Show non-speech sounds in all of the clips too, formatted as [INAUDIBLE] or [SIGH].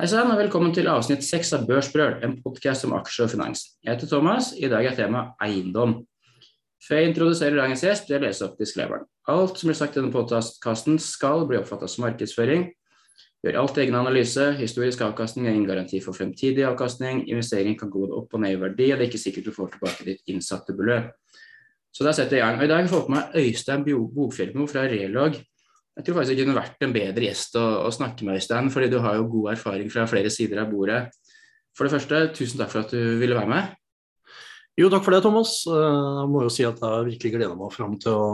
Hei sann, og velkommen til avsnitt seks av Børsbrøl, en podkast om aksjer og finans. Jeg heter Thomas, i dag er tema eiendom. Før jeg introduserer dagens gjest, vil jeg lese opp diskleveren. Alt som blir sagt i denne podkasten skal bli oppfattet som markedsføring. Gjør alt egen analyse. Historisk avkastning er ingen garanti for fremtidig avkastning. Investering kan gå opp og ned i verdi, og det er ikke sikkert du får tilbake ditt innsatte beløp. Så da setter jeg i gang. Og I dag har jeg med meg Øystein Bogfjellmo fra Relog. Jeg tror faktisk jeg kunne vært en bedre gjest å, å, snakke med, Øystein, fordi du har jo god erfaring fra flere sider av bordet. For det første, tusen takk for at du ville være med. Jo, takk for det, Thomas. Jeg må jo si at jeg virkelig gleder meg fram til å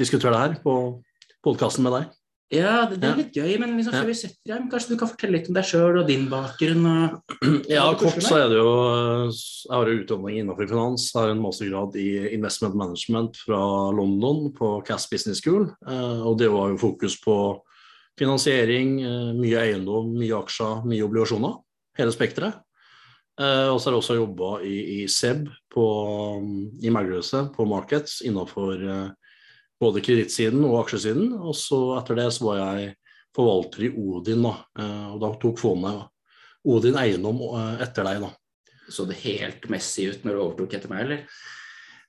diskutere det her på podkasten med deg. Ja, det, det, er litt gøy, men liksom, før vi setter gang, kanskje du kan fortelle litt om deg sjøl og din bakgrunn? Og, [CLEARS THROAT] ja, kort så er det jo Jeg har jo utdanning innenfor finans. Jeg har en mastergrad i investment management fra London på Cass Business School. Eh, og det var jo fokus på finansiering, eh, mye eiendom, mye aksjer, mye obligasjoner. Hele spekteret. Eh, og så har jeg også jobba i, i SEB på, i meglerhuset på Markets innenfor både kredittsiden og aksjesiden. Og så etter det så var jeg forvalter i Odin, da. Eh, og da tok fondet Odin eiendom eh, etter deg, da. Så det helt messig ut når du overtok etter meg, eller?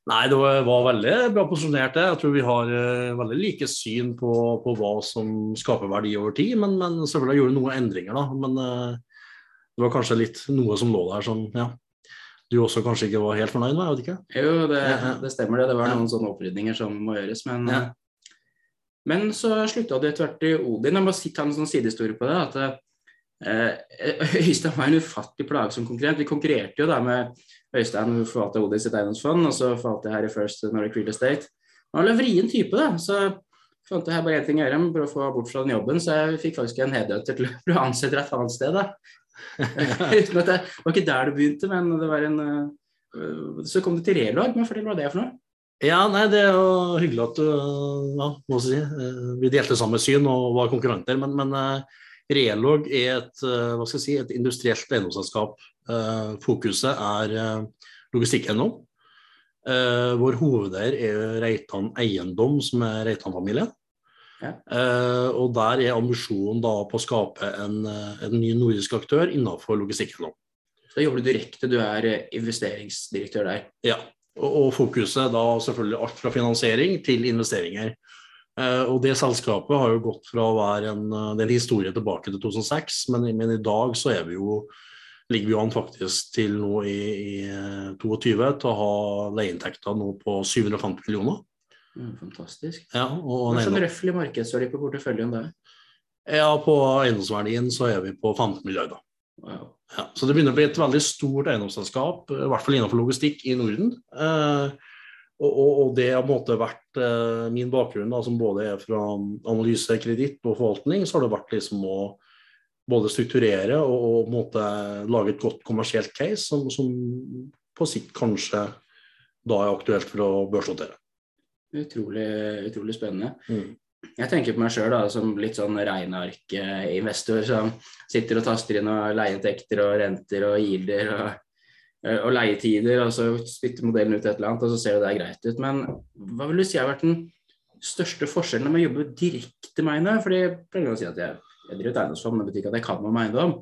Nei, det var, veldig bra posisjonert. Jeg tror vi har uh, veldig like syn på, på, hva som skaper verdi over tid. Men, men selvfølgelig gjorde noen endringer, da. Men det var kanskje litt noe som lå der sånn, ja du også kanskje ikke var helt fornøyd med? jeg vet ikke? Jo, det, det stemmer det. Det var noen sånne opprydninger som må gjøres. Men, ja. men så slutta det etter hvert i Odin. Jeg må ta en sånn sidehistorie på det. at eh, [LAUGHS] Øystein var en ufattelig plagsom konkurrent. Vi konkurrerte jo da med Øystein som forvalta Odin sitt eiendomsfond, og så forvalta jeg her i First Nordic Real Estate. Han var en vrien type, da. så fant jeg her bare én ting å gjøre, for å få bort fra den jobben, så jeg fikk faktisk en headhunter til å [LAUGHS] ansette et annet sted. da. [LAUGHS] Uten at det var ikke der det begynte, men det var en uh, Så kom du til relag. men fortell hva det er for noe? Ja, nei, Det er jo hyggelig at du ja, må si, uh, vi delte samme syn og var konkurrenter. Men, men Relog er et, hva skal jeg si, et industrielt eiendomsselskap. fokuset er logistikkeiendom. vår hovedeier er Reitan Eiendom, som er Reitan-familien. Ja. Uh, og der er ambisjonen da på å skape en, eh, en ny nordisk aktør innenfor logistikken. Så da jobber du direkte, du er eh, investeringsdirektør der? Ja, og, og fokuset da selvfølgelig alt fra finansiering til investeringer. Og det selskapet har jo gått fra å være en, det er en historie tilbake til 2006, men, men, i dag så er vi jo ligger vi an faktisk til nå i, i 22 til å ha leieinntekter nå på 750 millioner. Mm, fantastisk. Ja, og Hva sånn røftlig markedsverdi på porteføljen der? Ja, på eiendomsverdien så er vi på 15 milliarder. Wow. Ja, så det begynner å bli et veldig stort eiendomsselskap, i hvert fall innenfor logistikk i Norden. Eh, og, og, og, det har på en måte vært eh, min bakgrunn, da, som både er fra analyse, kreditt og forvaltning, så har det vært liksom å både strukturere og, og måte lage et godt kommersielt case som, som på sikt kanskje da er aktuelt for å børsnotere. Utrolig, utrolig spennende. Mm. Jeg tenker på meg sjøl som litt sånn regnearkinvestor som sitter og taster inn og leieinntekter og renter og gilder og, og, leietider, og så spytter modellen ut et eller annet, og så ser det der greit ut. Men hva vil du si har vært den største forskjellen med å jobbe direkte med eiendom? Fordi jeg pleier å si at jeg, jeg driver et eiendomsfond, det betyr ikke at jeg kan om eiendom.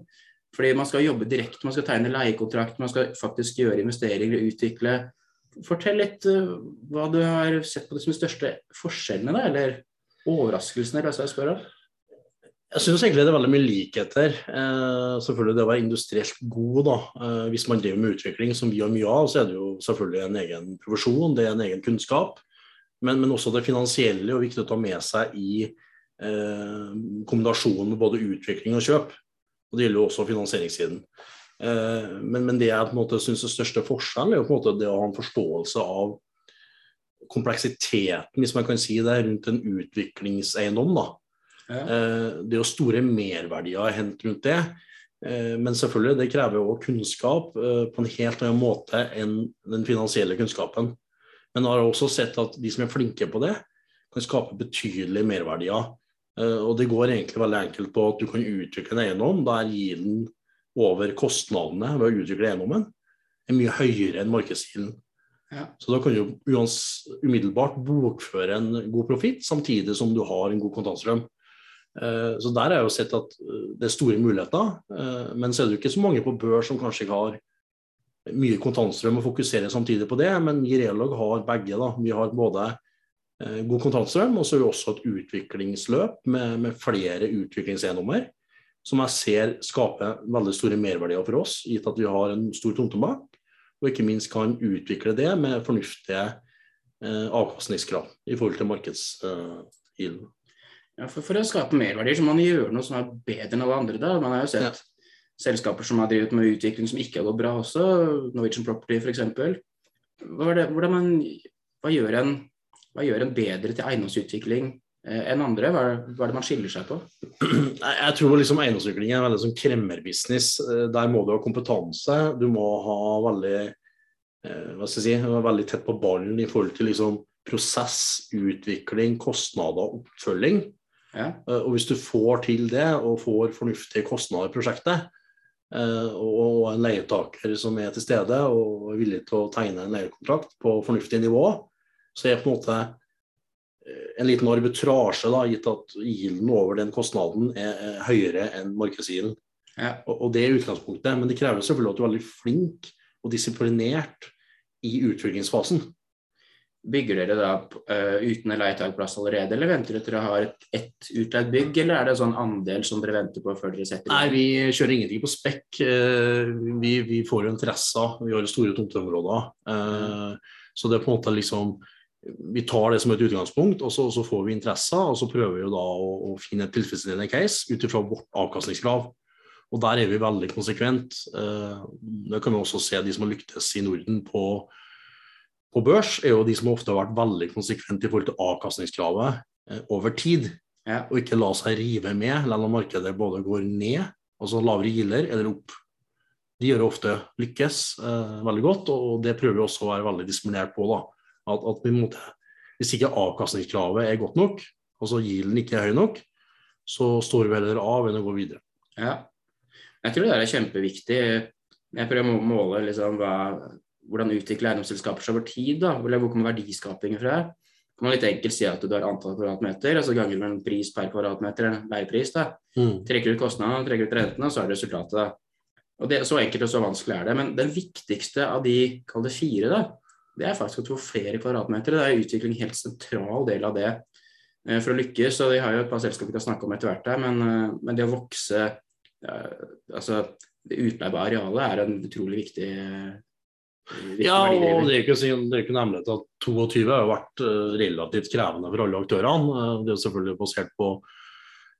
Fordi man skal jobbe direkte, man skal tegne leiekontrakt, man skal faktisk gjøre investeringer, og utvikle Fortell litt uh, hva du har sett på de som de største forskjellene, da, eller overraskelsene, hva jeg spør om. Jeg syns egentlig det er veldig mye likheter. Eh, selvfølgelig det å være industrielt god, da. Eh, hvis man driver med utvikling, som vi har mye av, så er det jo selvfølgelig en egen profesjon, det er en egen kunnskap. Men, men også det finansielle er viktig å ta med seg i eh, kombinasjonen både utvikling og kjøp. Og Det gjelder jo også finansieringssiden. Eh, men, men, det jeg på en måte syns er største forskjellen, er jo på en måte det å ha en forståelse av kompleksiteten, hvis man kan si det, rundt en utviklingseiendom. da. Ja. Eh, det er jo store merverdier å hente rundt det. Eh, men selvfølgelig, det krever jo kunnskap på en helt annen måte enn den finansielle kunnskapen. Men jeg har også sett at de som er flinke på det, kan skape betydelige merverdier. Og det går egentlig veldig enkelt på at du kan utvikle en eiendom der gilden over kostnadene ved å utvikle eiendommen, er mye høyere enn markedsgilden. Ja. Så da kan du umiddelbart bokføre en god profitt, samtidig som du har en god kontantstrøm. Så der har jeg jo sett at det er store muligheter. Men så er det jo ikke så mange på børs som kanskje ikke har mye kontantstrøm og fokuserer samtidig på det. Men Girelog har begge. da. Vi har både god kontantstrøm og så har vi også et utviklingsløp med, med flere utviklingseiendommer som jeg ser skaper veldig store merverdier for oss, gitt at vi har en stor tomtebank, og ikke minst kan utvikle det med fornuftige eh, avkastningskrav i forhold til markedsgilden. Eh, ja, for, for, å skape merverdier så må man gjøre noe som er bedre enn alle andre. da. Man har jo sett ja. selskaper som har drevet med utvikling som ikke har gått bra også, Norwegian Property f.eks. Hva, hva, gjør en, hva gjør en bedre til eiendomsutvikling enn andre? Hva er, det man skiller seg på? [CLEARS THROAT] Jeg tror liksom eiendomsutvikling er veldig sånn kremmerbusiness. Eh, der må du ha kompetanse. Du må ha veldig eh, hva skal jeg si, veldig tett på ballen i forhold til liksom prosess, utvikling, kostnader og oppfølging. Ja. Og hvis du får til det, og får fornuftige kostnader i prosjektet, og en leietaker som er til stede og er villig til å tegne en leiekontrakt på fornuftig nivå, så er på en måte en liten arbitrasje, da, gitt at gilden over den kostnaden er, er høyere enn markedsgilden. Ja. Og, og, det er utgangspunktet. Men det krever selvfølgelig at du er veldig flink og disiplinert i utviklingsfasen. Bygger dere da uh, uten en leietakplass allerede, eller venter dere til dere har et, et utleid bygg, eller er det sånn andel som dere venter på før dere setter Nei, vi kjører ingenting på spekk. Uh, vi, vi, får jo interesser, vi har store tomteområder. Uh, så det er på en måte liksom vi tar det som et utgangspunkt, og så, og så, får vi interesser. Og så prøver vi da å, å finne et tilfredsstillende case ut ifra vårt avkastningskrav. Og der er vi veldig konsekvent. Eh, det kan vi også se de som har lyktes i Norden på, på børs, er jo de som ofte har vært veldig konsekvent i forhold til avkastningskravet eh, over tid. Ja. Og ikke la seg rive med selv om markedet både går ned, altså lavere gilder, eller opp. De gjør ofte lykkes eh, veldig godt, og det prøver vi også å være veldig disiplinert på. da at, at måte, hvis ikke avkastningskravet er godt nok, altså gilden ikke er høy nok, så står vi heller av enn å gå videre. Ja, jeg tror det er kjempeviktig. Jeg prøver å måle liksom, hva, hvordan utvikle eiendomsselskaper seg over tid. Da. Hvor kommer verdiskapingen fra? kan man litt enkelt si at du har antall kvadratmeter, altså ganger med en pris per kvadratmeter, leiepris. da. Mm. Trekker ut kostnadene, trekker ut rentene, så er det resultatet. da. Og det, Så enkelt og så vanskelig er det. Men den viktigste av de, kall det fire, da, det er faktisk å få flere kvadratmeter. Det er utvikling helt sentral del av det eh, for å lykkes. og Vi har jo et par selskaper vi kan snakke om etter hvert, her, men, eh, men, det å vokse altså Det utleiebare arealet er en utrolig viktig, viktig Ja, og det er ikke, det er ikke nemlig at 22 har vært eh, relativt krevende for alle aktørene. Det er selvfølgelig basert på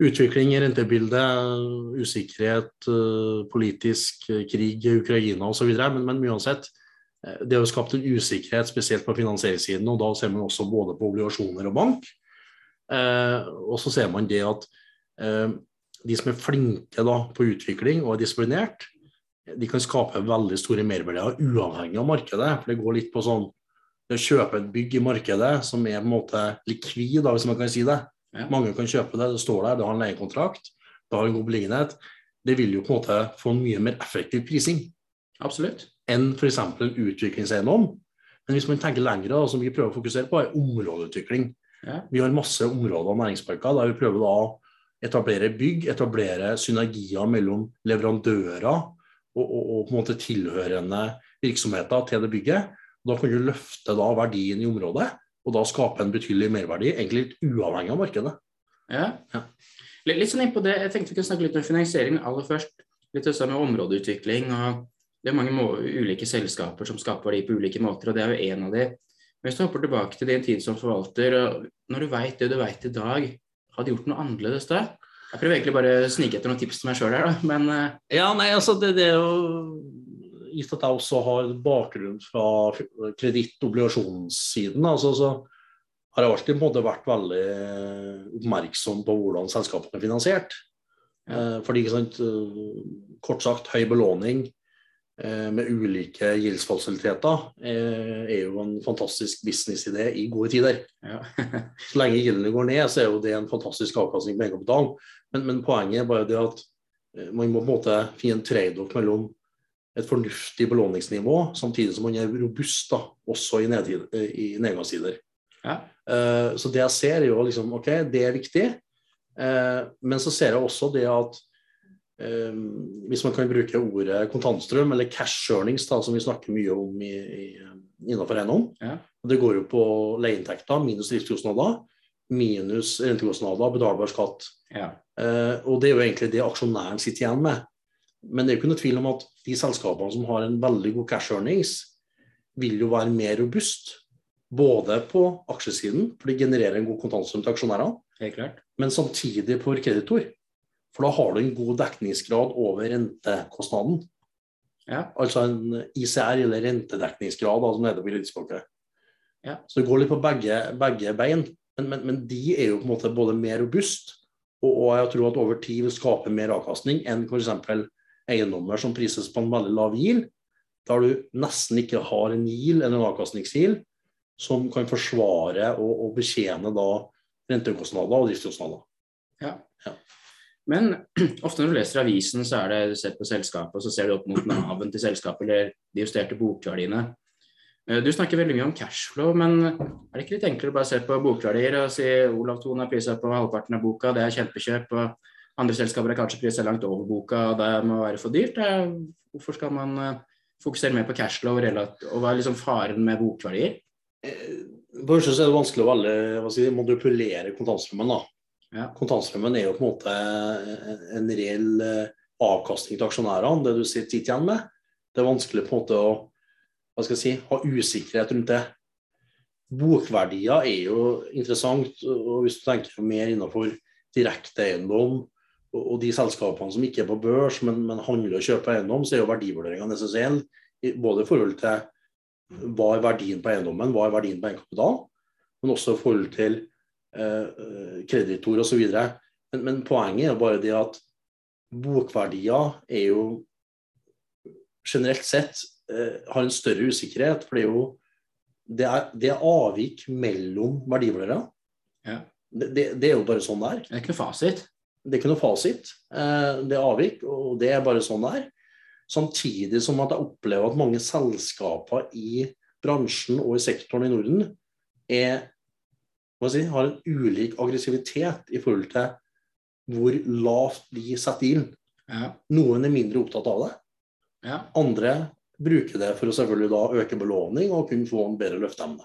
utvikling i rentebildet, usikkerhet, politisk krig i Ukraina osv. Men, men uansett, Eh, det har skapt en usikkerhet, spesielt på finansieringssiden. og Da ser man også både på obligasjoner og bank. Eh, og så ser man det at eh, de som er flinke da, på utvikling og er disiplinert, de kan skape veldig store merverdier uavhengig av markedet. for Det går litt på sånn det å kjøpe et bygg i markedet som er på en måte likvid, da, hvis man kan si det. Ja. Mange kan kjøpe det, det står der, det har en leiekontrakt, det har en god beliggenhet. Det vil jo på en måte få en mye mer effektiv prising. Absolutt enn f.eks. en utviklingseiendom. Men hvis man tenker lengre, som vi prøver å fokusere på, er områdeutvikling. Ja. Vi har masse områder og næringsparker der vi prøver å etablere bygg, etablere synergier mellom leverandører og, og, og, på en måte tilhørende virksomheter til det bygget. Da kan du løfte da verdien i området, og da skape en betydelig merverdi, egentlig litt uavhengig av markedet. Ja. ja. Litt sånn inn på det, Jeg tenkte vi kunne snakke litt om finansiering aller først. Litt sånn med områdeutvikling. og det er mange ulike selskaper som skaper de på ulike måter, og det er jo en av de. Hvis du hopper tilbake til din tid som forvalter, og når du veit det du veit i dag, har du gjort noe annerledes da? Jeg prøver egentlig bare å snike etter noen tips til meg sjøl her, da, men uh... Ja, nei, altså det, det er jo Gitt at jeg også har bakgrunn fra kreditt-obligasjonssiden, altså, så har jeg alltid måte vært veldig oppmerksom på hvordan selskapene er finansiert. Eh, fordi, sant, eh, kort sagt, høy belåning Eh, med ulike gildsfasiliteter eh, er jo en fantastisk businessidé i gode tider. Ja. [LAUGHS] så lenge gildene går ned, så er jo det en fantastisk avkastning på egenkapital. Men, men, poenget er bare det at eh, man må på en måte finne en trade-off mellom et fornuftig belåningsnivå, samtidig som man er robust da, også i, nedtid, i nedgangstider. Ja. Så det jeg ser, er jo liksom OK, det er viktig. Eh, men så ser jeg også det at eh, hvis man kan bruke ordet kontantstrøm, eller cash earnings, da, som vi snakker mye om i, i, innenfor eiendom, Ja. det går jo på leieinntekter minus driftskostnader, minus rentekostnader, betalbar skatt. Ja. Eh, og det er jo egentlig det aksjonæren sitter igjen med. Men det er jo ikke noe tvil om at de selskapene som har en veldig god cash earnings, vil jo være mer robust. Både på aksjesiden, for de genererer en god kontantstrøm til aksjonærene, men samtidig på kreditor. For da har du en god dekningsgrad over rentekostnaden. Ja. Altså en ICR, eller rentedekningsgrad, da, som det heter på juridiskspråket. Ja. Så det går litt på begge, begge bein. Men, men, men de er jo på en måte både mer robust, og, og jeg tror at over tid vil skape mer avkastning enn f.eks. eiendommer som prises på en veldig lav gil der du nesten ikke har en gil eller en avkastningsyield som kan forsvare og, og betjene da rentekostnader og driftskostnader. Ja. Ja. Men [CLEARS THROAT] ofte når du leser avisen, så er det du ser på selskapet, og så ser du opp mot naven til selskapet eller de justerte bokverdiene. Eh, Du snakker veldig mye om cashflow, men er det ikke litt enklere å bare se på bokverdier og si Olav Thon har prisa på halvparten av boka, det er kjempekjøp, og andre selskaper er kanskje prisa langt over boka, og det må være for dyrt. Hvorfor skal man eh, fokusere mer på cashflow og hva er liksom faren med bokverdier? Eh, På første er det vanskelig å velge, si, manipulere kontantstrømmen. da. Ja. Kontantstrømmen er jo på en måte en reell eh, avkastning til aksjonærene, det du sitter igjen med. Det er vanskelig på en måte å hva skal jeg si, ha usikkerhet rundt det. Bokverdier er jo interessant, og hvis du tenker mer innenfor direkte eiendom og, de selskapene som ikke er på børs, men, men handler og kjøper eiendom, så er jo verdivurderingene essensielle. Både i forhold til hva er verdien på eiendommen, hva er verdien på egenkapital, men også i forhold til kreditor osv. Men, men poenget er bare det at bokverdier er jo generelt sett eh, har en større usikkerhet. For det er jo det er, det er avvik mellom verdivurderere. Ja. Det, det, det er jo bare sånn det er. Det er ikke noe fasit. Det er ikke noe fasit. Eh, det er avvik, og det er bare sånn det er. Samtidig som at jeg opplever at mange selskaper i bransjen og i sektoren i Norden er, si, har en ulik aggressivitet i forhold til hvor lavt de setter inn. Ja. Noen er mindre opptatt av det. Ja. Andre bruker det for å selvfølgelig da øke belåning og kunne få en bedre løfteevne.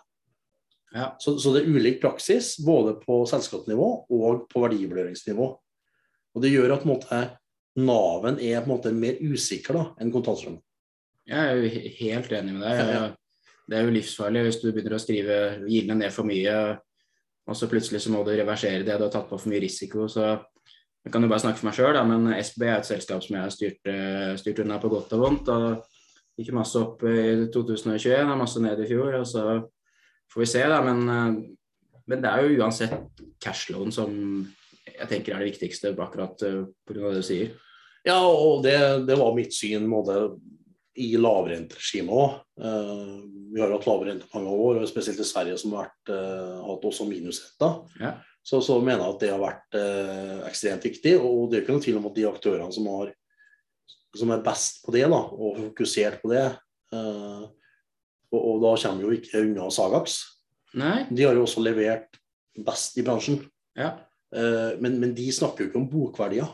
Ja. Så, så det er ulik praksis både på selskapsnivå og på verdivurderingsnivå. Og det gjør at måte, Naven er på en måte mer usikker da, enn kontantstrømmen. Jeg er jo helt enig med deg. Det er jo livsfarlig hvis du begynner å skrive gildene ned for mye, og så plutselig så må du reversere det. Du har tatt på for mye risiko. Så jeg kan jo bare snakke for meg sjøl, men SB er et selskap som jeg har styrt, eh, styrt unna på godt og vondt. og Gikk masse opp i 2021 og masse ned i fjor. og så får vi se, da. Men, eh, men det er jo uansett cashloan som jeg tenker er det viktigste akkurat pga. grunn av det du sier. Ja, og det, det var mitt syn både i lavrenteregimet òg. Eh, vi har hatt lave renter mange år, og spesielt i Sverige som har vært, eh, hatt også minusrenter. Ja. Så, så mener jeg at det har vært eh, ekstremt viktig. Og det er ikke noen tvil om at de aktørene som, har, som er best på det, da, og fokusert på det eh, og, og da kommer jo ikke unna Sagax. Nei? De har jo også levert best i bransjen. Ja. Eh, men, men de snakker jo ikke om bokverdier.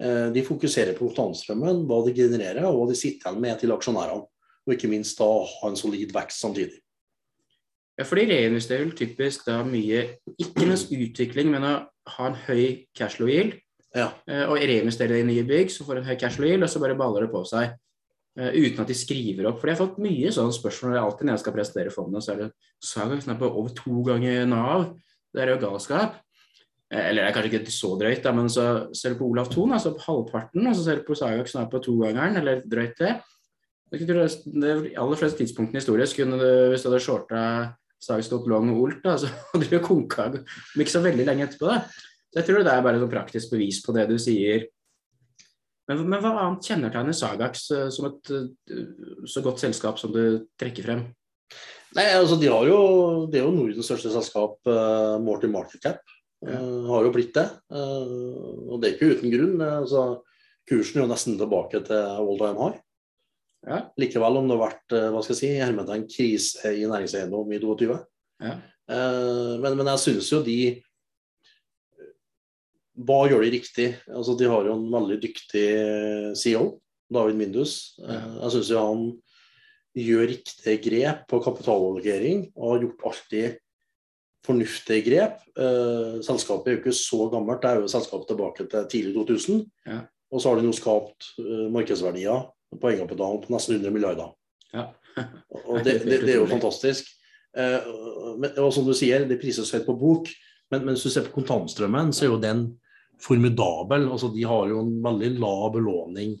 Eh, De fokuserer på kontantstrømmen, hva de genererer, og hva de sitter igjen med til aksjonærene. Og ikke minst da ha en solid vekst samtidig. Ja, for de reinvesterer vel typisk da mye ikke noe utvikling, men å ha en høy cashflow yield. Ja. eh, Og reinvestere det i nye bygg, så får en høy cashflow yield, og så bare baller det på seg. eh, Uten at de skriver opp. For jeg har fått mye sånne spørsmål alltid når jeg skal presentere fondet. Så er det som er på over to ganger Nav. Det er jo galskap. Eh, Eller det er kanskje ikke så drøyt, da, men så ser du på Olav Thon, altså på halvparten, og så ser du på Sagak som er på togangeren, eller drøyt det. Det De aller fleste tidspunktene så kunne du, hvis du hadde shorta Sagax stått long og Olt, da, [LAUGHS] så hadde du konka om ikke så veldig lenge etterpå. da. Så jeg tror det er bare et praktisk bevis på det du sier. Men, men hva annet kjennetegner Sagax eh, som et eh, så godt selskap som du trekker frem? Nei, altså de har jo, Det er jo Nordens største selskap, uh, målt i market cap. Eh, har jo blitt det. Eh, og det er ikke uten grunn. Eh, altså, kursen er jo nesten tilbake til all time high. Ja. Likevel om det har vært hva skal jeg si, hermetegn krise i næringseiendom i 22. Ja. Men, men jeg syns jo de hva gjør de riktig? Altså, de har jo en veldig dyktig CEO, David Mindus. Jeg syns han gjør riktige grep på kapitalallokering og har gjort alltid fornuftige grep. Eh, selskapet er jo ikke så gammelt, det er jo selskapet tilbake til tidlig 2000. Ja. Og så har de nå skapt eh, markedsverdier på egenkapitalen på nesten 100 milliarder. Ja. og det, det, det, er jo fantastisk. Eh, og som du sier, det prises høyt på bok, men, men hvis du ser på kontantstrømmen, så er jo den formidabel. Altså, de har jo en veldig lav belåning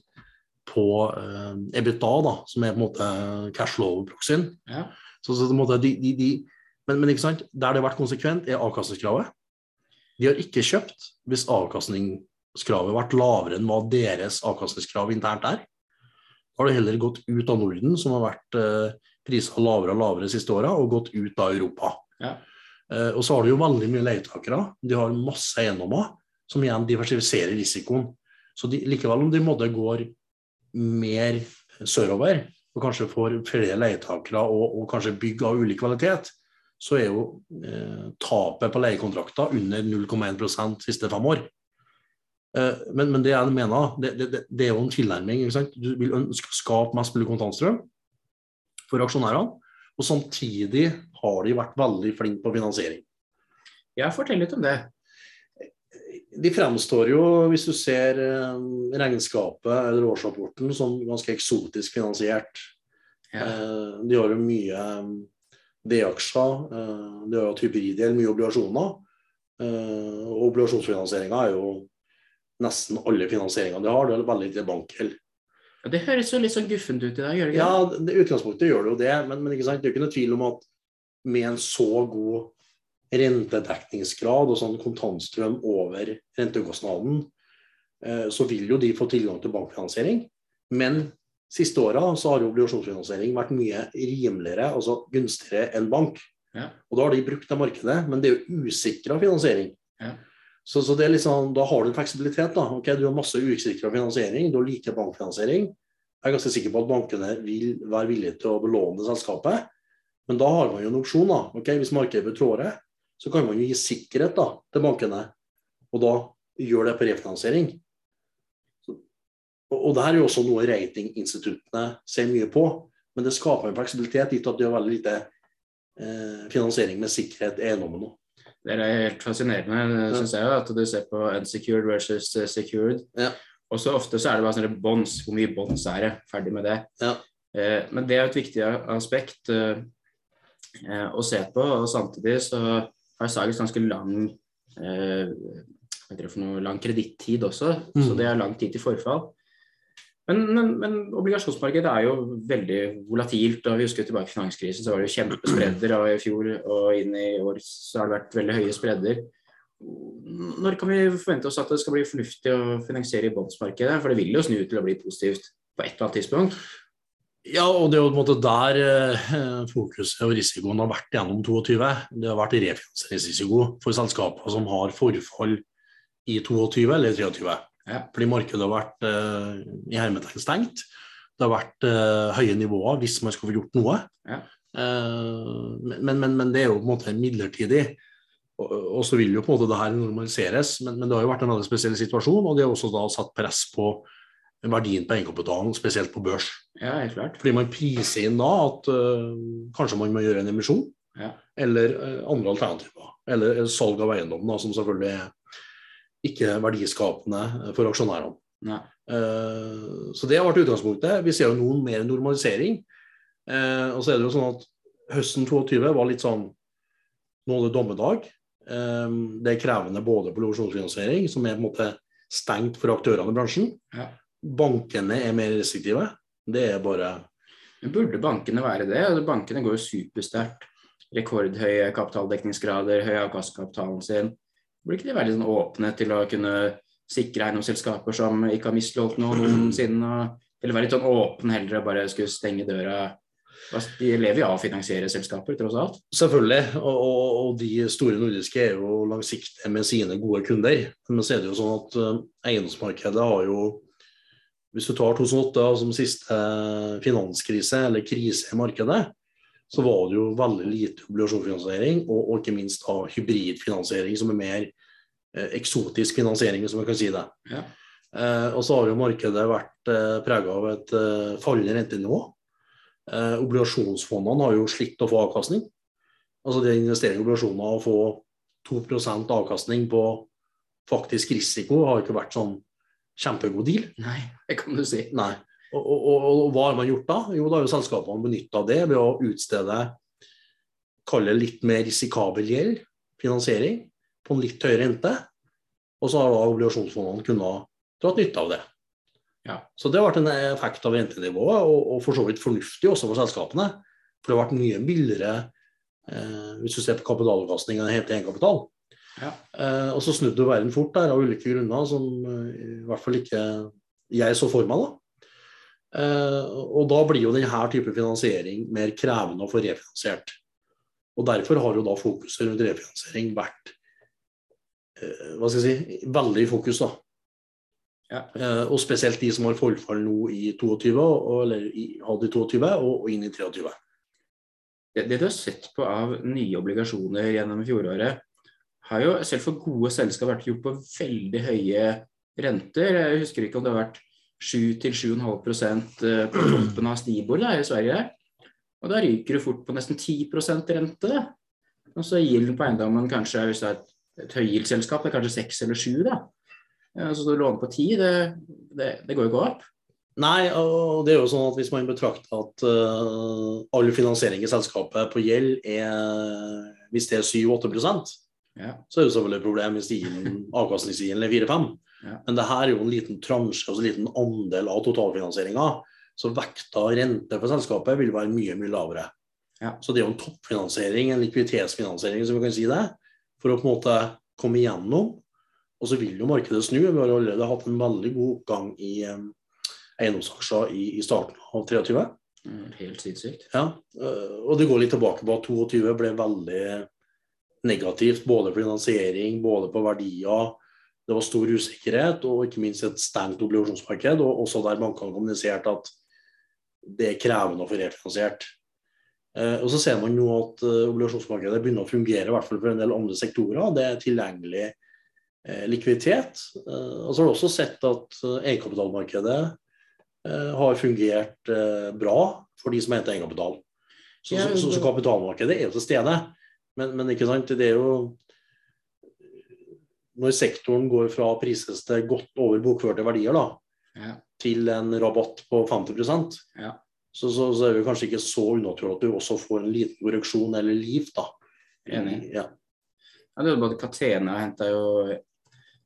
på eh, EBITDA, da, som er på en måte cashflow-proxyen. Ja. Så, så måte, de, de, de, men, men, ikke sant? der det har vært konsekvent, er avkastningskravet. De har ikke kjøpt hvis avkastningskravet har vært lavere enn hva deres avkastningskrav internt er. Da har de heller gått ut av Norden, som har vært eh, priser lavere og lavere de siste åra, og gått ut av Europa. Ja. Eh, og så har de jo veldig mye leietakere. De har masse eiendommer som igjen diversifiserer risikoen. Så de, likevel om de måtte går mer sørover, og kanskje får flere leietakere og, og, kanskje bygg av ulik kvalitet, så er jo eh, tapet på leiekontrakter under 0,1 de siste fem år. Eh, men, men, det jeg mener, det, det, det er jo en tilnærming. Du vil ønske å skape mest mulig kontantstrøm for aksjonærene, og samtidig har de vært veldig flinke på finansiering. Ja, fortell litt om det de fremstår jo, hvis du ser eh, regnskapet eller årsrapporten, som ganske eksotisk finansiert. Ja. Eh, de har jo mye D-aksjer, du har hatt hybridgjeld, mye obligasjoner. Og obligasjonsfinansieringa er jo nesten alle finansieringene de har, det er veldig lite bankgjeld. Ja, det høres jo litt sånn guffent ut i dag, gjør det ikke? Ja, det, utgangspunktet gjør det jo det, men, men det er jo ikke noe tvil om at med en så god rentedekningsgrad og sånn kontantstrøm over rentekostnaden, eh, så vil jo de få tilgang til bankfinansiering. Men siste åra så har jo obligasjonsfinansiering vært mye rimeligere, altså gunstigere enn bank. Ja. Og da har de brukt det markedet, men det er jo usikra finansiering. Ja. Så, så, det liksom, da har du en fleksibilitet. da, ok, Du har masse usikra finansiering, du har like bankfinansiering. Jeg er ganske sikker på at bankene vil være villige til å belåne selskapet. Men da har man jo en opsjon. da, ok, Hvis markedet betrår så kan man jo gi sikkerhet da, til bankene, og da gjør det på refinansiering. Og, det her er jo også noe ratinginstituttene ser mye på, men det skaper en fleksibilitet gitt at de har veldig lite eh, finansiering med sikkerhet i eiendommen nå. Det er helt fascinerende, ja. syns jeg, at du ser på unsecured versus secured. Ja. Og så ofte så er det bare sånne bonds. Hvor mye bonds er det? Ferdig med det. Ja. Eh, men det er et viktig aspekt eh, å se på. Og samtidig så har Sages ganske lang eh, lang kredittid også, mm. så det er lang tid til forfall. Men, men, men, obligasjonsmarkedet er jo veldig volatilt. og Vi husker tilbake i finanskrisen, så var det jo kjempespredder. Og i fjor og inn i år så har det vært veldig høye spredder. Når kan vi forvente oss at det skal bli fornuftig å finansiere i bondsmarkedet? For det vil jo snu til å bli positivt på et eller annet tidspunkt. Ja, og det er jo på en måte der eh, fokuset og risikoen har vært gjennom 22. Det har vært refinansieringsrisiko for selskaper som har forfall i 22 eller 23. Ja. Fordi markedet har vært eh, i hermetegn stengt. Det har vært eh, høye nivåer hvis man skal få gjort noe. Ja. Eh, men, men, men, det er jo på en måte midlertidig. Og, og så vil jo på en måte det her normaliseres. Men, men, det har jo vært en veldig spesiell situasjon, og det har også da satt press på verdien på egenkapitalen, spesielt på børs. Ja, helt klart. Fordi man priser inn da at uh, kanskje man må gjøre en emisjon, ja. eller uh, andre alternativer. Eller salg av eiendom, da, som selvfølgelig er ikke verdiskapende for aksjonærene. Uh, så det har vært utgangspunktet. Vi ser jo noen mer normalisering. og så er det jo sånn at høsten 22 var litt sånn Nå er det dommedag. det er krevende både på losjonsfinansiering, som er på en måte stengt for aktørene i bransjen. Ja bankene er mer restriktive. Det er bare Men Burde bankene være det? Bankene går jo supersterkt. Rekordhøye kapitaldekningsgrader, høy avkast kapitalen sin. Burde ikke de være sånn åpne til å kunne sikre eiendomsselskaper som ikke har misligholdt noe noensinne? Eller være litt sånn åpne heller og bare skulle stenge døra? De lever jo av å finansiere selskaper, tross alt. Selvfølgelig, og, og, og, de store nordiske er jo langsiktige med sine gode kunder. Men så er det jo sånn at uh, eiendomsmarkedet har jo hvis du tar 2008 som siste finanskrise, eller krise i markedet, så var det jo veldig lite obligasjonsfinansiering, og, og ikke minst av hybridfinansiering, som er mer eh, eksotisk finansiering, som man kan si det. Ja. Eh, og så har jo markedet vært eh, prega av et eh, fallende rentenivå. Eh, obligasjonsfondene har jo slitt å få avkastning. Altså det å investere i obligasjoner og få 2% avkastning på faktisk risiko har ikke vært sånn kjempegod deal. Nei, det kan du si. Nei. Og, og, og, hva har man gjort da? Jo, da har jo selskapene benytta det ved å utstede kalle litt mer risikabel gjeld, finansiering, på en litt høyere rente. Og så har da obligasjonsfondene kunnet dratt nytte av det. Ja. Så det har vært en effekt av rentenivået, og, og for så vidt fornuftig også for selskapene. For det har vært mye billigere eh, hvis du ser på kapitalavkastning enn helt egenkapital. Ja. Eh, og så snudde verden fort der av ulike grunner som eh, i hvert fall ikke jeg så for meg. da. Eh, og da blir jo denne type finansiering mer krevende å få refinansiert. Og derfor har jo da fokuset rundt refinansiering vært eh, hva skal jeg si, veldig i fokus. da. Ja. Eh, og spesielt de som har forfall nå i 22, eller i, hadde i 22 og, og inn i 23. Det, det du har sett på av nye obligasjoner gjennom fjoråret, har jo selv for gode selskap vært gjort på veldig høye renter. Jeg husker ikke om det har vært 7-7,5 eh, på toppen av Stibor da, i Sverige. Og da ryker du fort på nesten 10 rente. Og så gilden på eiendommen kanskje, hvis det er et, et høygildsselskap, det er kanskje 6 eller 7 da. Så du låner på 10, det, det, det går jo ikke opp. Nei, og det er jo sånn at hvis man betrakter at uh, all finansiering i selskapet på gjeld er Hvis det er 7-8 Ja. så er det selvfølgelig et problem hvis gilden- avkastningsgilden er 4-5. Ja. Men det her er jo en liten transje, altså en liten andel av totalfinansieringa. Så vekta rente for selskapet vil være mye, mye lavere. Ja. Så det er jo en toppfinansiering, en likviditetsfinansiering, som vi kan si det, for å på en måte komme igjennom. Og så vil jo markedet snu. Vi har allerede hatt en veldig god oppgang i eiendomsaksjer i, i starten av 23. Mm, Helt sinnssykt. Ja, øh, og det går litt tilbake på at 22 ble veldig negativt, både på finansiering, både på verdier. Det var stor usikkerhet, og ikke minst et stengt obligasjonsmarked. Og også der bankene kommuniserte at det er krevende å få refinansiert. Eh, og så ser man nå at eh, obligasjonsmarkedet begynner å fungere, i hvert fall for en del andre sektorer. Det er tilgjengelig eh, likviditet. Og så har du også sett at egenkapitalmarkedet eh, har fungert bra for de som henter egenkapital. Så, så, så, kapitalmarkedet er jo til stede. Men, men det er jo Når sektoren går fra å prises til godt over bokførte verdier da, Ja. til en rabatt på 50 Ja. så, så, så er det kanskje ikke så unaturlig at du også får en liten korreksjon eller liv. da. Enig. Ja. Ja, det er både Catena henta jo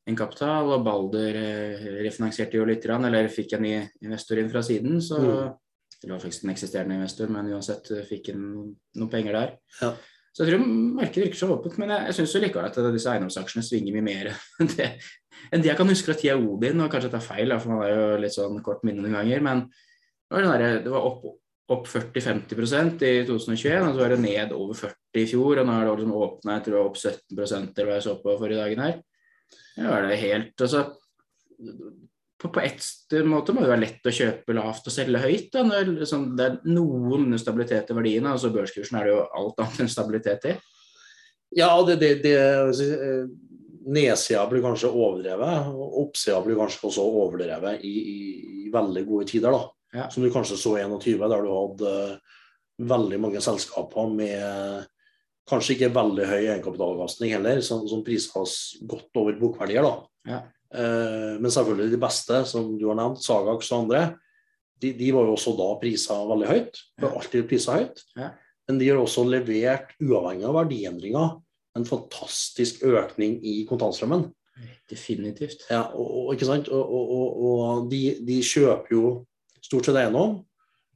en kapital, og Balder eh, refinansierte jo litt, eller fikk en ny investor inn fra siden. Så Mm. Det var faktisk en eksisterende investor, men uansett eh, fikk en noen penger der. Ja. Så jeg tror markedet virker så åpent, men jeg, jeg syns likevel at disse eiendomsaksjene svinger mye mer [LAUGHS] enn det, enn det jeg kan huske fra tida Odin. Og kanskje det er feil, for man har jo litt sånn kort minne noen ganger. Men det var, der, det var opp, opp 40-50% i 2021, og så var det ned over 40 i fjor. Og nå er det liksom åpna jeg tror opp 17% eller hva jeg så på forrige dagen her. Ja, er det helt, altså, på, på ett måte må det være lett å kjøpe lavt og selge høyt. Da, når liksom, det er noen stabilitet i verdiene. altså Børskursen er det jo alt annet enn stabilitet i. Ja, det, det, det eh, Nedsida blir kanskje overdrevet, og oppsida blir kanskje også overdrevet i, i, i veldig gode tider. da. Ja. Som du kanskje så 21, der du hadde eh, veldig mange selskaper med kanskje ikke veldig høy egenkapitalavkastning heller, som, som prises godt over bokverdier. da. Ja. Eh, men selvfølgelig de beste, som du har nevnt, Sagaks og andre, de, de var jo også da prisa veldig høyt. Ble alltid prisa høyt. Men de har også levert, uavhengig av verdiendringer, en fantastisk økning i kontantstrømmen. Definitivt. Ja, og, ikke sant? og, og, og, og de, de kjøper jo stort sett eiendom.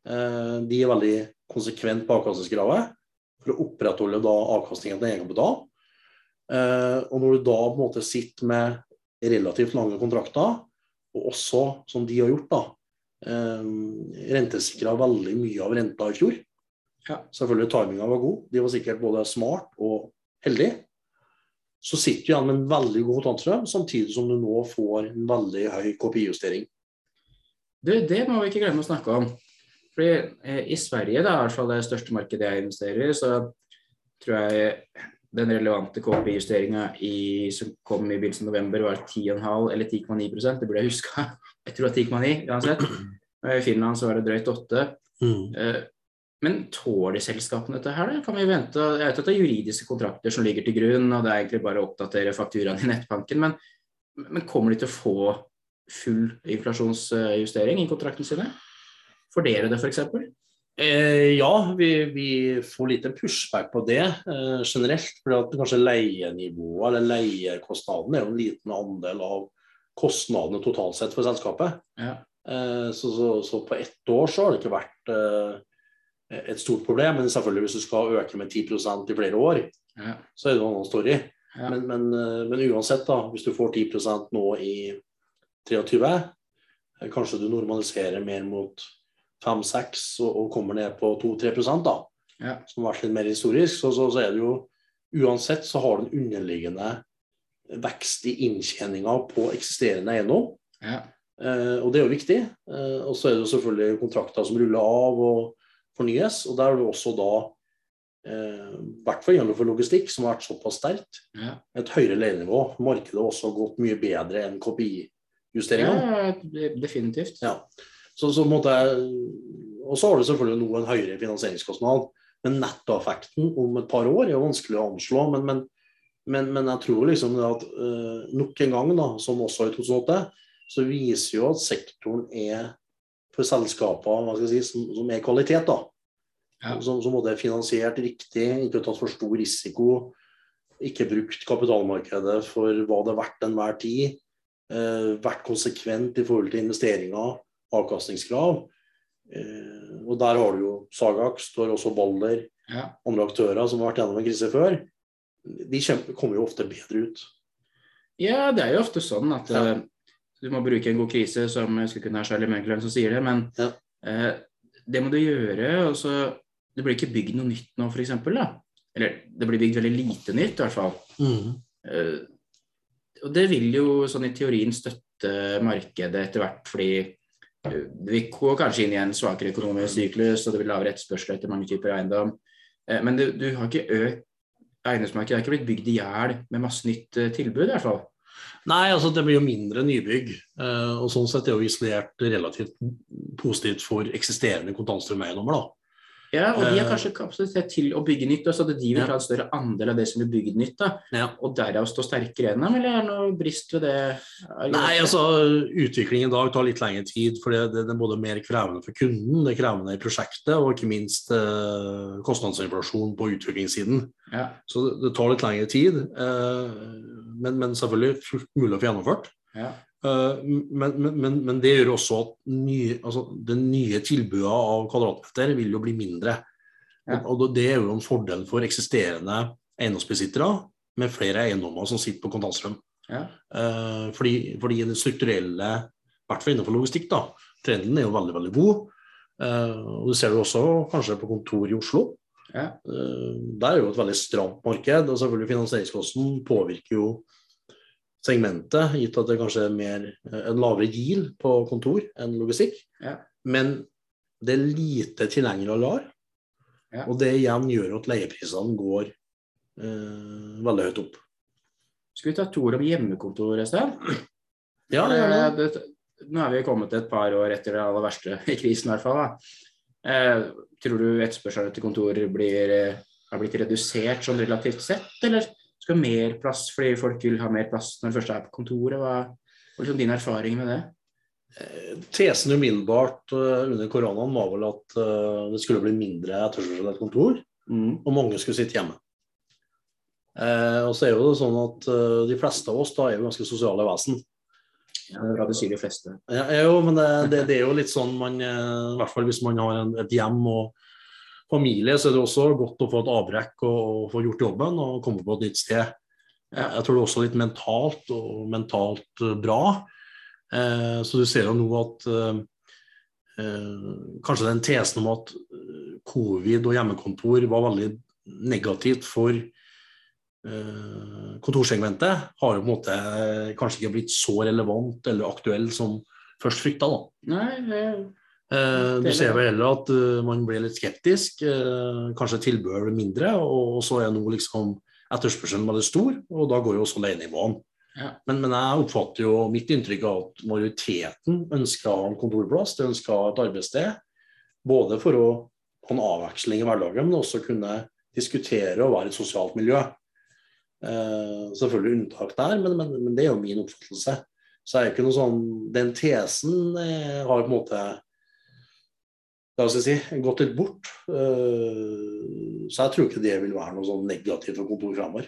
Eh, de er veldig konsekvent på avkastningskravet for å opprettholde da avkastningen til egenkapital. Eh, og når du da på en måte sitter med relativt lange kontrakter, og også, som de har gjort, da, eh, rentesikra veldig mye av renta i fjor. Ja. Selvfølgelig timinga var god. De var sikkert både smart og heldig. Så sitter du igjen med en veldig god kontantstrøm, samtidig som du nå får en veldig høy kopijustering. Det, det må vi ikke glemme å snakke om. Fordi eh, I Sverige, da, i hvert fall det største markedet jeg investerer i, så tror jeg den relevante KPI-justeringa som kom i begynnelsen av november, var 10,5 eller 10,9% Det burde jeg huska. [LAUGHS] Jeg tror det var 10,9 uansett. I Finland så var det drøyt 8. Mm. Uh, men tåler selskapene dette her, da? Kan vi vente? Jeg vet at det er juridiske kontrakter som ligger til grunn, og det er egentlig bare å oppdatere fakturaen i nettbanken. Men, men kommer de til å få full inflasjonsjustering i kontraktene sine? For dere det, f.eks.? Eh, ja, vi, vi, får lite pushback på det eh, generelt. For kanskje leienivået eller leiekostnaden er jo en liten andel av kostnadene totalt sett for selskapet. Ja. Eh, så, så, så, på ett år så har det ikke vært eh, et stort problem. Men selvfølgelig hvis du skal øke med 10% i flere år, ja. så er det en annen story. Ja. Men, men, eh, men, uansett, da, hvis du får 10% nå i 23, eh, kanskje du normaliserer mer mot 5-6 og, og, kommer ned på 2-3 da, ja. som har vært litt mer historisk, så, så, så, er det jo uansett så har du en underliggende vekst i inntjeninga på eksisterende eiendom. Ja. Eh, og det er jo viktig. Eh, og så er det jo selvfølgelig kontrakter som ruller av og fornyes. Og der har du også da, eh, hvert fall gjennom for logistikk, som har vært såpass sterkt, ja. et høyere leienivå. Markedet har også gått mye bedre enn KPI-justeringa. Ja, definitivt. Ja. Så, så måtte og så har du selvfølgelig nå en høyere finansieringskostnad. Men nettoeffekten om et par år er vanskelig å anslå. Men, men, men, men jeg tror liksom at uh, nok en gang, da, som også i 2008, så viser jo at sektoren er for selskaper jeg si, som, som er kvalitet. da. Ja. Som, som er finansiert riktig, ikke tatt for stor risiko. Ikke brukt kapitalmarkedet for hva det er verdt enhver tid. Uh, vært konsekvent i forhold til investeringer avkastningskrav. Eh, og der har du jo Sagak, har også Balder, ja. andre aktører som har vært gjennom en krise før. De kommer jo ofte bedre ut. Ja, det er jo ofte sånn at ja. uh, du må bruke en god krise, som jeg skulle kunne ha Charlie Merkeland som sier det, men ja. uh, det må du gjøre. og så Det blir ikke bygd noe nytt nå, f.eks. Eller det blir bygd veldig lite nytt, i hvert fall. Mm. Uh, og det vil jo sånn i teorien støtte markedet etter hvert, fordi vi går kanskje inn i en svakere økonomisk syklus, og det blir lavere etterspørsel etter mange typer eiendom. Eh, men du, du har ikke økt Eiendomsmarkedet har ikke blitt bygd i hjel med masse nytt eh, tilbud, i hvert fall. Nei, altså det blir jo mindre nybygg. Eh, og sånn sett er jo isolert relativt positivt for eksisterende kontantstrømeiendommer. Ja, og de har eh, kanskje kapasitet til å bygge nytt, så de vil ta en større andel av det som blir bygd nytt. ja. Og derav stå sterkere enn dem, eller er det noe brist ved det? Nei, altså Utviklingen i dag tar litt lengre tid, for det, det, er både mer krevende for kunden, det er krevende i prosjektet, og ikke minst eh, kostnadsinflasjon på utviklingssiden. Ja. Så det, det, tar litt lengre tid, eh, men, men, selvfølgelig fullt mulig å få gjennomført. Ja. Eh, men, men, men, det gjør også at nye, altså det nye tilbudet av kvadratmeter vil jo bli mindre. Ja. Og det er jo en fordel for eksisterende eiendomsbesittere med flere eiendommer som sitter på kontantstrøm. Ja. Eh, fordi, fordi den strukturelle, i hvert fall innenfor logistikk, da, trenden er jo veldig veldig god. Eh, og Det ser du også kanskje på kontor i Oslo. Ja. Der er jo et veldig stramt marked, og selvfølgelig finansieringskosten påvirker jo segmentet, gitt at det kanskje er mer, eh, en lavere GIL på kontor enn logistikk. Ja. Men det er lite tilgjengelig og lar, ja. og det igjen gjør at leieprisene går eh, veldig høyt opp. Skal vi ta to ord om hjemmekontor, Øystein? Ja, det gjør det. det. Nå er vi kommet et par år etter det aller verste i krisen, i hvert fall. Eh, tror du etterspørselen etter kontor blir, eh, har blitt redusert sånn relativt sett, eller skal mer plass fordi folk vil ha mer plass når de først er på kontoret. Hva er liksom din erfaring med det? Eh, tesen umiddelbart uh, under koronaen var vel at uh, det skulle bli mindre etterspørsel etter kontor, mm. og mange skulle sitte hjemme. Og så er jo det sånn at de fleste av oss da er jo ganske sosiale vesen. Ja, bra du sier de fleste. Ja, jo, men det, det, det, er jo litt sånn man I hvert fall hvis man har en, et hjem og familie, så er det også godt å få et avbrekk og, og få gjort jobben og komme på et nytt sted. Jeg tror det er også litt mentalt og mentalt uh, bra. Eh, så du ser jo nå at eh, eh, kanskje den tesen om at eh, covid og hjemmekontor var veldig negativt for eh, kontorsegmentet, har jo på en måte kanskje ikke blitt så relevant eller aktuell som først frykta. Nei, det Uh, du ser vel heller at uh, man blir litt skeptisk. Uh, kanskje tilbudet blir mindre, og, så er nå liksom etterspørselen veldig stor, og da går jo også leienivåene. Ja. Men, men, jeg oppfatter jo mitt inntrykk av at majoriteten ønsker en kontorplass, de ønsker et arbeidssted. Både for å ha en avveksling i hverdagen, men også kunne diskutere og være et sosialt miljø. Eh, selvfølgelig unntak der, men, men, men, det er jo min oppfattelse. Så er det ikke noe sånn Den tesen eh, har på en måte skal jeg si, gått litt bort. Uh, så jeg tror ikke det vil være noe sånn negativt for kontor framover.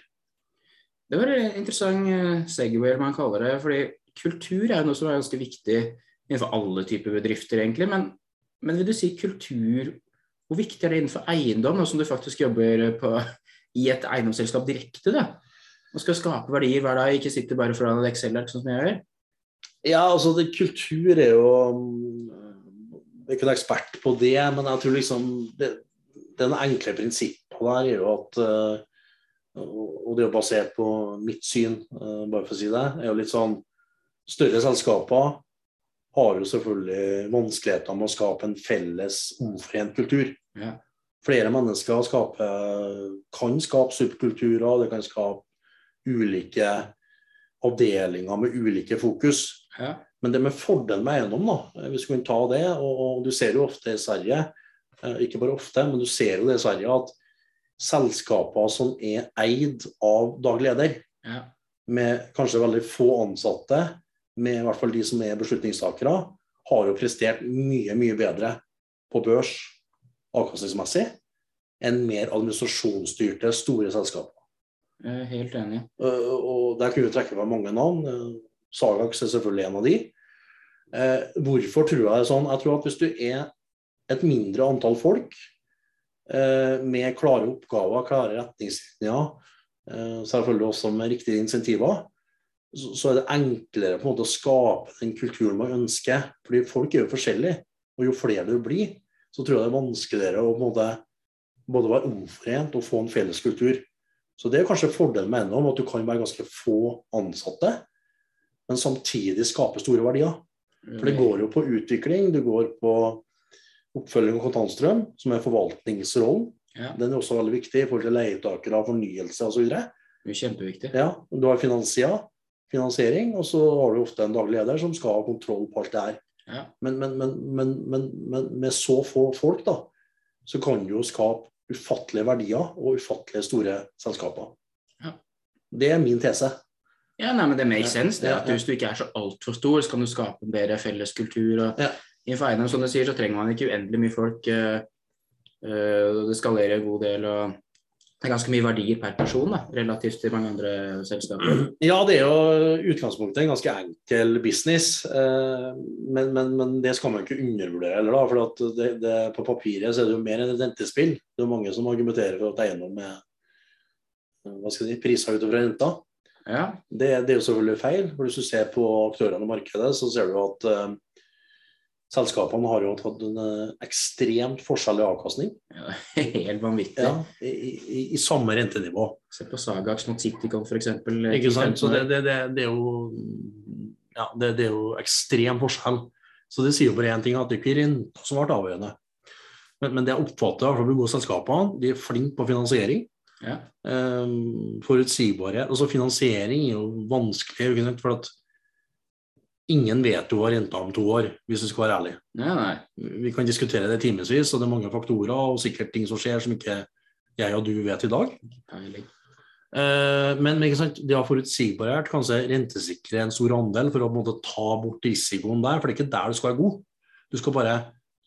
Det var en interessant eh, segway, man kaller det. fordi kultur er noe som er ganske viktig innenfor alle typer bedrifter, egentlig. Men, men vil du si kultur Hvor viktig er det innenfor eiendom, nå som du faktisk jobber på, i et eiendomsselskap direkte? da? Og skal skape verdier hver dag, ikke sitte bare foran et Excel-ark sånn som jeg gjør? Ja, altså det, kultur er jo er ikke en ekspert på det, men jeg tror liksom det, den enkle prinsippet der er jo at uh, og det er jo basert på mitt syn, eh, bare for å si det, er jo litt sånn Større selskaper har jo selvfølgelig vanskeligheter med å skape en felles, omforent kultur. Ja. Flere mennesker skape, kan skape subkulturer, det kan skape ulike avdelinger med ulike fokus. Ja. Men det med fordelen med eiendom, da, hvis vi kan ta det, og, og du ser jo ofte i Sverige, eh, ikke bare ofte, men du ser jo det i Sverige at selskaper som er eid av daglig leder, ja. med kanskje veldig få ansatte, med i hvert fall de som er beslutningstakere, har jo prestert mye, mye bedre på børs avkastningsmessig enn mer administrasjonsstyrte, store selskaper. Jeg er helt enig. Uh, og Der kunne vi trekke fra mange navn. Sagax er selvfølgelig en av de. Eh, hvorfor tror jeg det er sånn? Jeg tror at hvis du er et mindre antall folk Eh, med klare oppgaver, klare retningslinjer, eh, selvfølgelig også med riktige insentiver, så er det enklere på en måte å skape den kulturen man ønsker. Fordi folk er jo forskjellige, og jo flere du blir, så tror jeg det er vanskeligere å måte, både være omforent og få en felles kultur. Så det er kanskje fordelen med NHO, at du kan være ganske få ansatte, men samtidig skape store verdier. For det går jo på utvikling, det går på oppfølging av kontantstrøm, som er forvaltningsrollen. Ja. Den er også veldig viktig i forhold til leietakere, fornyelse osv. Kjempeviktig. Ja, du har finansia, finansiering, og så har du ofte en daglig leder som skal ha kontroll på alt det her. Ja. Men, men, men, men, med så få folk, da, så kan du jo skape ufattelige verdier og ufattelige store selskaper. Ja. Det er min tese. Ja, nei, men Det makes sense. det at. Hvis du ikke er så altfor stor, så kan du skape en bedre felles kultur. og Ja. Innenfor eiendom, som du sier, så trenger man ikke uendelig mye folk. Uh, det skalerer en god del. og Det er ganske mye verdier per person da, relativt til mange andre selskaper. [CLEARS THROAT] Ja, det er jo utgangspunktet en ganske enkel business. eh, Men, men, men det skal man ikke undervurdere heller. da, for det, det, På papiret så er det jo mer enn et rentespill. Det er mange som argumenterer for at eiendom er hva skal jeg si, priser utover renta. Ja, Det, det er jo selvfølgelig feil. for Hvis du ser på aktørene i markedet, så ser du at uh, selskapene har jo hatt en uh, ekstremt forskjellig avkastning. ja [LAUGHS] Helt vanvittig. Ja, i, i, I samme rentenivå. Se på Sagax mot Citycon f.eks. Ikke sant? Så det, det, det, er jo ja, det, det er jo ekstrem forskjell. Så det sier jo bare én ting, at det ikke er renta som ble avgjørende. Men, men det jeg oppfatter, i de gode selskapene, de er flinke på finansiering. Ja. Um, forutsigbarhet. Altså finansiering er jo vanskelig, for at ingen vet jo hva renta om to år, hvis du skal være ærlig. Nei, nei. Vi kan diskutere det timevis, og det er mange faktorer og sikkert ting som skjer som ikke jeg og du vet i dag. Peiling. Eh, men men sant? det å ha forutsigbarhet, kanskje rentesikre en stor andel for å måte ta bort risikoen der, for det er ikke der du skal være god. Du skal bare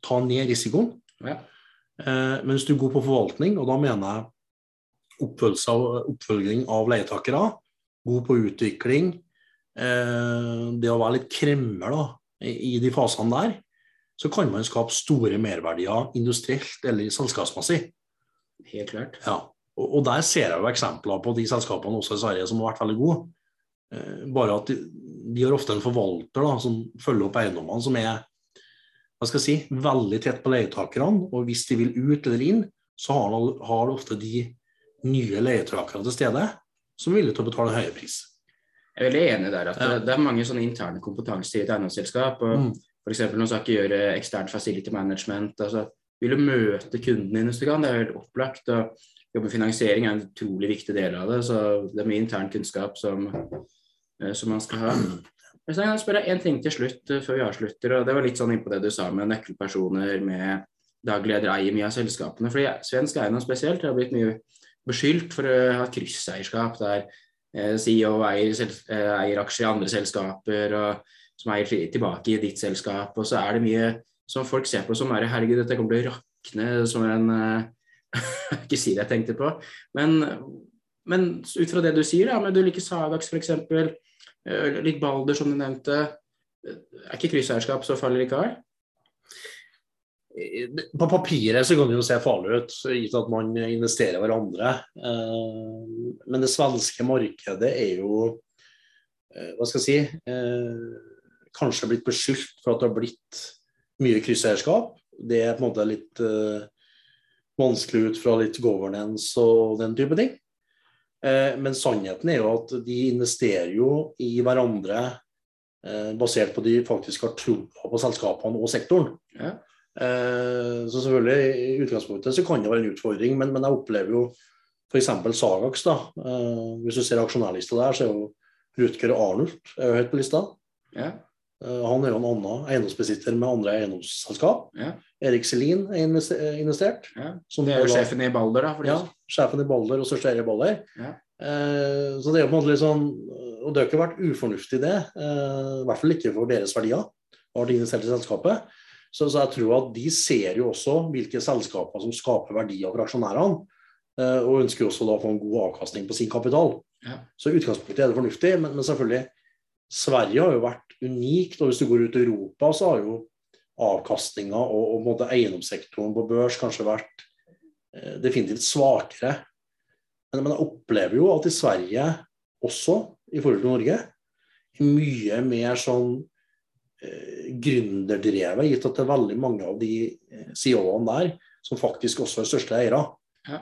ta ned risikoen. Ja. Eh, men hvis du god på forvaltning, og da mener jeg oppfølging av leietakere, god på utvikling, eh, det å være litt kremmer da, i, de fasene der, så kan man skape store merverdier industrielt eller selskapsmessig. Helt klart. Ja, og, der ser jeg jo eksempler på de selskapene også i Sverige som har vært veldig gode. Eh, bare at de, de har ofte en forvalter da, som følger opp eiendommene, som er hva skal jeg si, veldig tett på leietakerne. Og hvis de vil ut eller inn, så har de, har ofte de nye leietakere til stede som er villige til å betale en høyere pris. Jeg er veldig enig der. at Ja. det, er mange sånne interne kompetanser i et eiendomsselskap. og Mm. eksempel, man skal ikke gjøre ekstern facility management. altså Vil du møte kunden din hvis du kan, det er helt opplagt. og jobbe med finansiering er en utrolig viktig del av det. Så det er mye intern kunnskap som, eh, som man skal ha. Men så kan jeg spørre én ting til slutt eh, før vi avslutter. og Det var litt sånn innpå det du sa med nøkkelpersoner, med daglig leder eier mye av selskapene. fordi Svensk Eiendom spesielt har blitt mye beskyldt for å ha krysseierskap der eh, CEO eier, eh, eier, aksjer i andre selskaper og som eier tilbake i ditt selskap. Og så er det mye som folk ser på som er herregud, dette kommer til å rakne som en uh, [LAUGHS] Ikke si det jeg tenkte på, men, men, ut fra det du sier, da, med liker Sagax f.eks., litt Balder som du nevnte, er ikke krysseierskap så farlig likevel? På papiret så kan det jo se farlig ut, gitt at man investerer hverandre. Eh, men det svenske markedet er jo, eh, hva skal jeg si, eh, kanskje blitt beskyldt for at det har blitt mye krysseierskap. Det er på en måte litt vanskelig ut fra litt governance og den type ting. Men sannheten er jo at de investerer jo i hverandre basert på at de faktisk har troa på selskapene og sektoren. Ja. Eh, så selvfølgelig, i utgangspunktet så kan det være en utfordring, men, men jeg opplever jo f.eks. Sagax. da, eh, Hvis du ser aksjonærlista der, så er jo Rutger Arnult er jo høyt på lista. Ja. Eh, han er jo en annen eiendomsbesitter med andre eiendomsselskap. Ja. Erik Selin er investert. Ja. det er jo sjefen i Balder, da. ja, sjefen i Balder og største eier i Balder. Ja. Eh, så det er jo på en måte litt sånn Og det har ikke vært ufornuftig, det. Eh, I hvert fall ikke for deres verdier. Har de investert i selskapet. Så, så, jeg tror at de ser jo også hvilke selskaper som skaper verdier for aksjonærene, eh, og ønsker også da å få en god avkastning på sin kapital. Ja. Så i utgangspunktet er det fornuftig, men, men, selvfølgelig Sverige har jo vært unikt. og Hvis du går ut i Europa, så har jo avkastninga og, og eiendomssektoren på børs kanskje vært eh, definitivt svakere. Men, men, jeg opplever jo at i Sverige også, i forhold til Norge, mye mer sånn gründerdrevet, gitt at det er veldig mange av de eh, CEO-ene der som faktisk også er største eiere. Ja.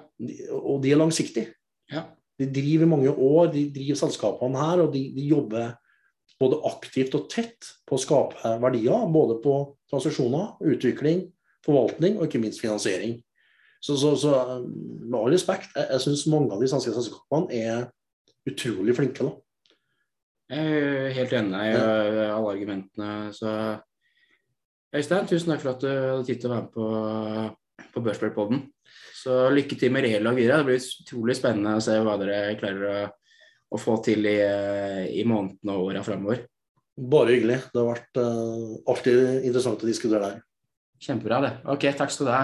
Og de er langsiktige. Ja. De driver mange år, de driver selskapene her, og de, de, jobber både aktivt og tett på å skape verdier. Både på transaksjoner, utvikling, forvaltning og ikke minst finansiering. Så, så, så med all respekt, jeg, jeg syns mange av de svenske selskapene er utrolig flinke. da. Jeg er helt enig i alle argumentene. Så Øystein, tusen takk for at du hadde tid til å være med på, på Børsbølgpodden. Så lykke til med relag videre. Det blir utrolig spennende å se hva dere klarer å, å få til i, i månedene og åra framover. Bare hyggelig. Det har vært uh, alltid interessant å diskutere der. Kjempebra, det. Ok, takk skal du ha.